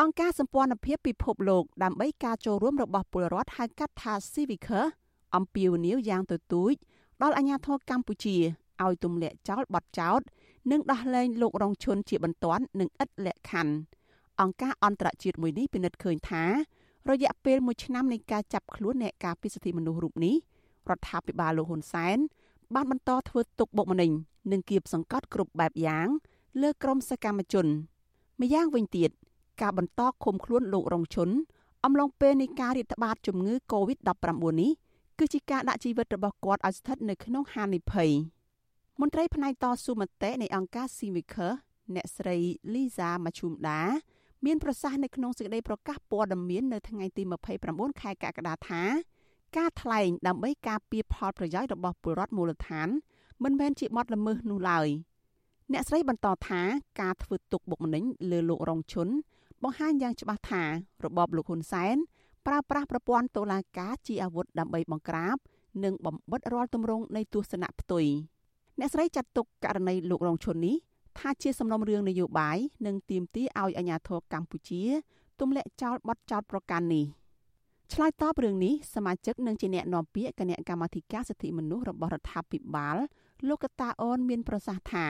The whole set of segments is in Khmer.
អង្គការសម្ព័ន្ធភាពពិភពលោកដើម្បីការចូលរួមរបស់ពលរដ្ឋហៅកាត់ថា Civica អំពាវនាវយ៉ាងទទូចដល់អាជ្ញាធរកម្ពុជាឲ្យទម្លាក់ចោលបទចោទនិងដោះលែងលោករងឈុនជាបន្ទាន់និងឥតលក្ខខណ្ឌអង្គការអន្តរជាតិមួយនេះពិនិត្យឃើញថា រយៈពេល1ឆ្នាំនៃការចាប់ខ្លួនអ្នកការពារសិទ្ធិមនុស្សរូបនេះរដ្ឋាភិបាលលោកហ៊ុនសែនបានបន្តធ្វើទុកបុកម្នេញនិងគៀបសង្កត់គ្រប់បែបយ៉ាង លើក្រុមសកម្មជនម្យ៉ាងវិញទៀត ការបន្តឃុំខ្លួនលោករងឈុនអំឡុងពេលនៃការរាតត្បាតជំងឺ Covid-19 នេះគឺជាការដាក់ជីវិតរបស់គាត់ឲ្យស្ថិតនៅក្នុងហានិភ័យមន្ត្រីផ្នែកតស៊ូមតិនៃអង្គការ Civica អ្នកស្រី Liza Machumda មានប្រសាសន៍នៅក្នុងសេចក្តីប្រកាសព័ត៌មាននៅថ្ងៃទី29ខែកក្កដាថាការថ្លែងដើម្បីការពារផលប្រយោជន៍របស់ពលរដ្ឋមូលដ្ឋាន មិនមែនជាបទល្មើសនោះឡើយអ្នកស្រីបន្តថាការធ្វើទុកបុកម្នេញលើលោករងឈុន បង្ហាញយ៉ាងច្បាស់ថារបបលោកហ៊ុនសែនប្រើប្រាស់ប្រព័ន្ធតុលាការជាអាវុធដើម្បីបង្ក្រាប និងបំបិទរាល់ទម្រង់នៃទស្សនៈផ្ទុយអ្នកស្រីចាត់ទុកករណីលោករងឈុននេះថាជាសំណុំរឿងនយោបាយនិងទាមទារឲ្យអាជ្ញាធរកម្ពុជាទម្លាក់ចោលបទចោទប្រកាន់នេះឆ្លើយតបរឿងនេះសមាជិកនិងជាអ្នកនាំពាក្យគណៈកម្មាធិការសិទ្ធិមនុស្សរបស់រដ្ឋាភិបាលលោកកតាអូនមានប្រសាសន៍ថា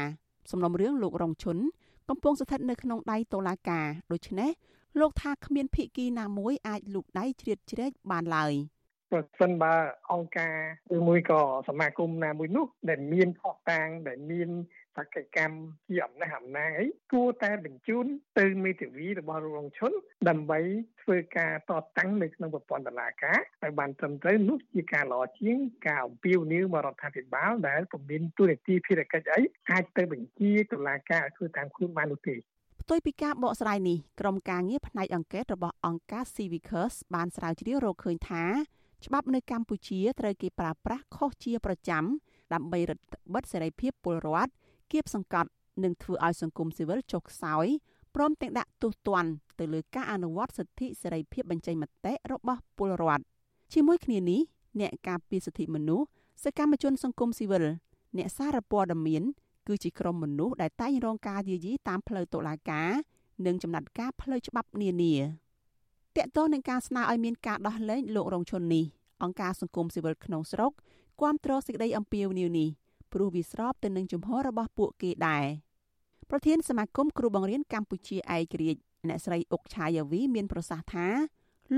សំណុំរឿងលោករងឈុន កំពុងស្ថិតនៅក្នុងដៃតុលាការដូច្នេះលោកថាគ្មានភិក្ខីណាមួយអាចលូកដៃជ្រៀតជ្រែកបានឡើយប្រសិនបើអង្គការឬមួយក៏សមាគមណាមួយនោះដែលមានខុសតាងដែលមាន សកម្មជាអំណះអំណាងអីគួរតែបញ្ជូនទៅមេធាវីរបស់រងឈុនដើម្បីធ្វើការតតាំងនៅក្នុងប្រព័ន្ធតុលាការឲ្យបានត្រឹមត្រូវនោះជាការល្អជាងការអំពាវនាវមករដ្ឋាភិបាលដែលពុំមានទូនាទីភារកិច្ចអីអាចទៅបញ្ជាតុលាការឲ្យធ្វើតាមខ្លួនបាននោះទេផ្ទុយពីការបកស្រាយនេះក្រុមការងារផ្នែកអង្កេតរបស់អង្គការ Civicus បានស្រាវជ្រាវរកឃើញថាច្បាប់នៅកម្ពុជាត្រូវគេប្រើប្រាស់ខុសជាប្រចាំដើម្បីរឹតបន្តឹងសេរីភាពពលរដ្ឋ គៀបសង្កត់និងធ្វើឲ្យសង្គមស៊ីវិលចុះខ្សោយព្រមទាំងដាក់ទោសទណ្ឌទៅលើការអនុវត្តសិទ្ធិសេរីភាពបញ្ចេញមតិរបស់ពលរដ្ឋជាមួយគ្នានេះអ្នកការពារសិទ្ធិមនុស្សសកម្មជនសង្គមស៊ីវិលអ្នកសារព័ត៌មាន គឺជាក្រុមមនុស្សដែលតែងរងការយាយីតាមផ្លូវតុលាការ និងចំណាត់ការផ្លូវច្បាប់នានាតកតទៅនឹងការស្នើឲ្យមានការដោះលែងលោករងឈុននេះអង្គការសង្គមស៊ីវិលក្នុងស្រុកគាំទ្រសេចក្តីអំពាវនាវនេះ ព្រោះវាស្របទៅនឹងជំហររបស់ពួកគេដែរប្រធានសមាគមគ្រូបង្រៀនកម្ពុជាឯករាជ្យអ្នកស្រីអុកឆាយាវីមានប្រសាសន៍ថា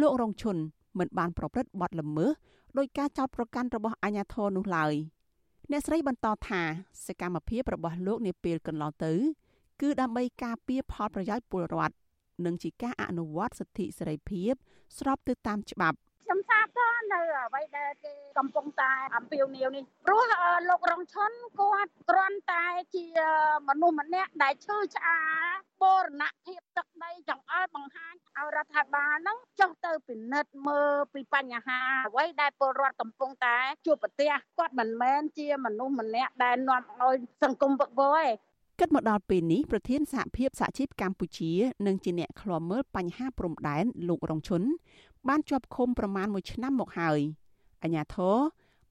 លោករងឈុនមិនបានប្រព្រឹត្តបទល្មើសដោយការចោទប្រកាន់របស់អាជ្ញាធរនោះឡើយអ្នកស្រីបន្តថាសកម្មភាពរបស់លោកនាពេលកន្លងទៅ គឺដើម្បីការពារផលប្រយោជន៍ពលរដ្ឋនិងជាការអនុវត្តសិទ្ធិសេរីភាព ស្របទៅតាមច្បាប់ខ្ញុំសាទរ នៅអ្វីដែលគេកំពុងតែអំពាវនាវនេះព្រោះលោករងឈុនគាត់គ្រាន់តែជាមនុស្សម្នាក់ដែលឈឺឆ្អាលបូរណភាពទឹកដីចង្អុលបង្ហាញឲ្យរដ្ឋាភិបាលហ្នឹងចុះទៅពិនិត្យមើលពីបញ្ហាអ្វីដែលពលរដ្ឋកំពុងតែជួបប្រទះគាត់មិនមែនជាមនុស្សម្នាក់ដែលនាំឲ្យសង្គមវឹកវរទេគិ តមកដល់ពេលនេះប្រធានសហភាពសហជីពកម្ពុជានិងជាអ្នកឃ្លាំមើលបញ្ហាព្រំដែនលោករងឈុនបានជាប់ឃុំប្រមាណ1ឆ្នាំមកហើយអញ្ញាធរ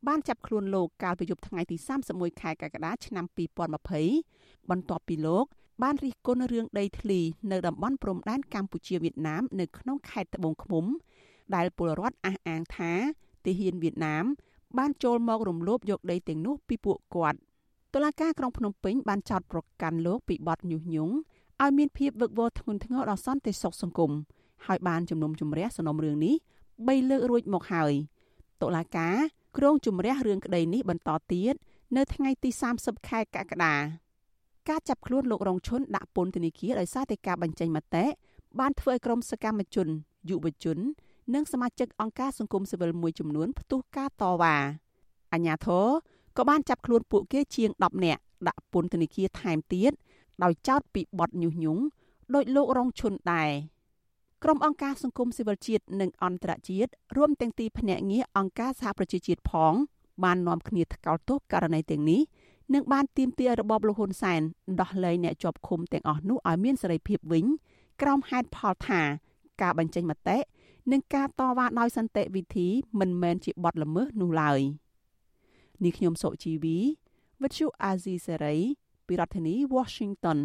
បានចាប់ខ្លួនលោកកាលពីយប់ថ្ងៃទី31ខែកក្កដាឆ្នាំ2020បន្ទាប់ពីលោក បានរិះគន់រឿងដីធ្លីនៅតំបន់ព្រំដែនកម្ពុជាវៀតណាមនៅក្នុងខេត្តត្បូងឃ្មុំ ដែលពលរដ្ឋអះអាងថាទាហានវៀតណាមបានចូលមករំលោភយកដីទាំងនោះពីពួកគាត់ តុលាការក្រុងភ្នំពេញបានចោទប្រកាន់លោកពីបទញុះញង់ឲ្យមានភាពវឹកវរធ្ងន់ធ្ងរដល់សន្តិសុខសង្គមហើយបានជំនុំជម្រះសំណុំរឿងនេះ3លើករួចមកហើយតុលាការគ្រងជំរះរឿងក្តីនេះបន្តទៀតនៅថ្ងៃទី30ខែកក្កដាការចាប់ខ្លួនលោករងឈុនដាក់ពន្ធនាគារដោយសារតែការបញ្ចេញមតិបានធ្វើឲ្យក្រុមសកម្មជនយុវជន និងសមាជិកអង្គការសង្គមស៊ីវិលមួយចំនួនផ្ទុះការតវ៉ាអញ្ញាធរ ក៏បានចាប់ខ្លួនពួកគេជាង10នាក់ដាក់ពន្ធនាគារថែមទៀតដោយចោទពីបទញុះញង់ដោយលោករងឈុនដែរក្រុមអង្គការសង្គមស៊ីវិលជាតិនិងអន្តរជាតិរួមទាំងទីភ្នាក់ងារអង្គការសហប្រជាជាតិផង បាននាំគ្នាថ្កោលទោសករណីទាំងនេះនិងបានទាមទាររបបលោកហ៊ុនសែនដោះលែងអ្នកជាប់ឃុំទាំងអស់នោះឲ្យមានសេរីភាពវិញក្រោមហេតុផលថាការបញ្ចេញមតិនិងការតវ៉ាដោយសន្តិវិធីមិនមែនជាបទល្មើសនោះឡើយ នេះខ្ញុំសុជីវីវិទ្យុអាស៊ីសេរីពីរដ្ឋធានី Washington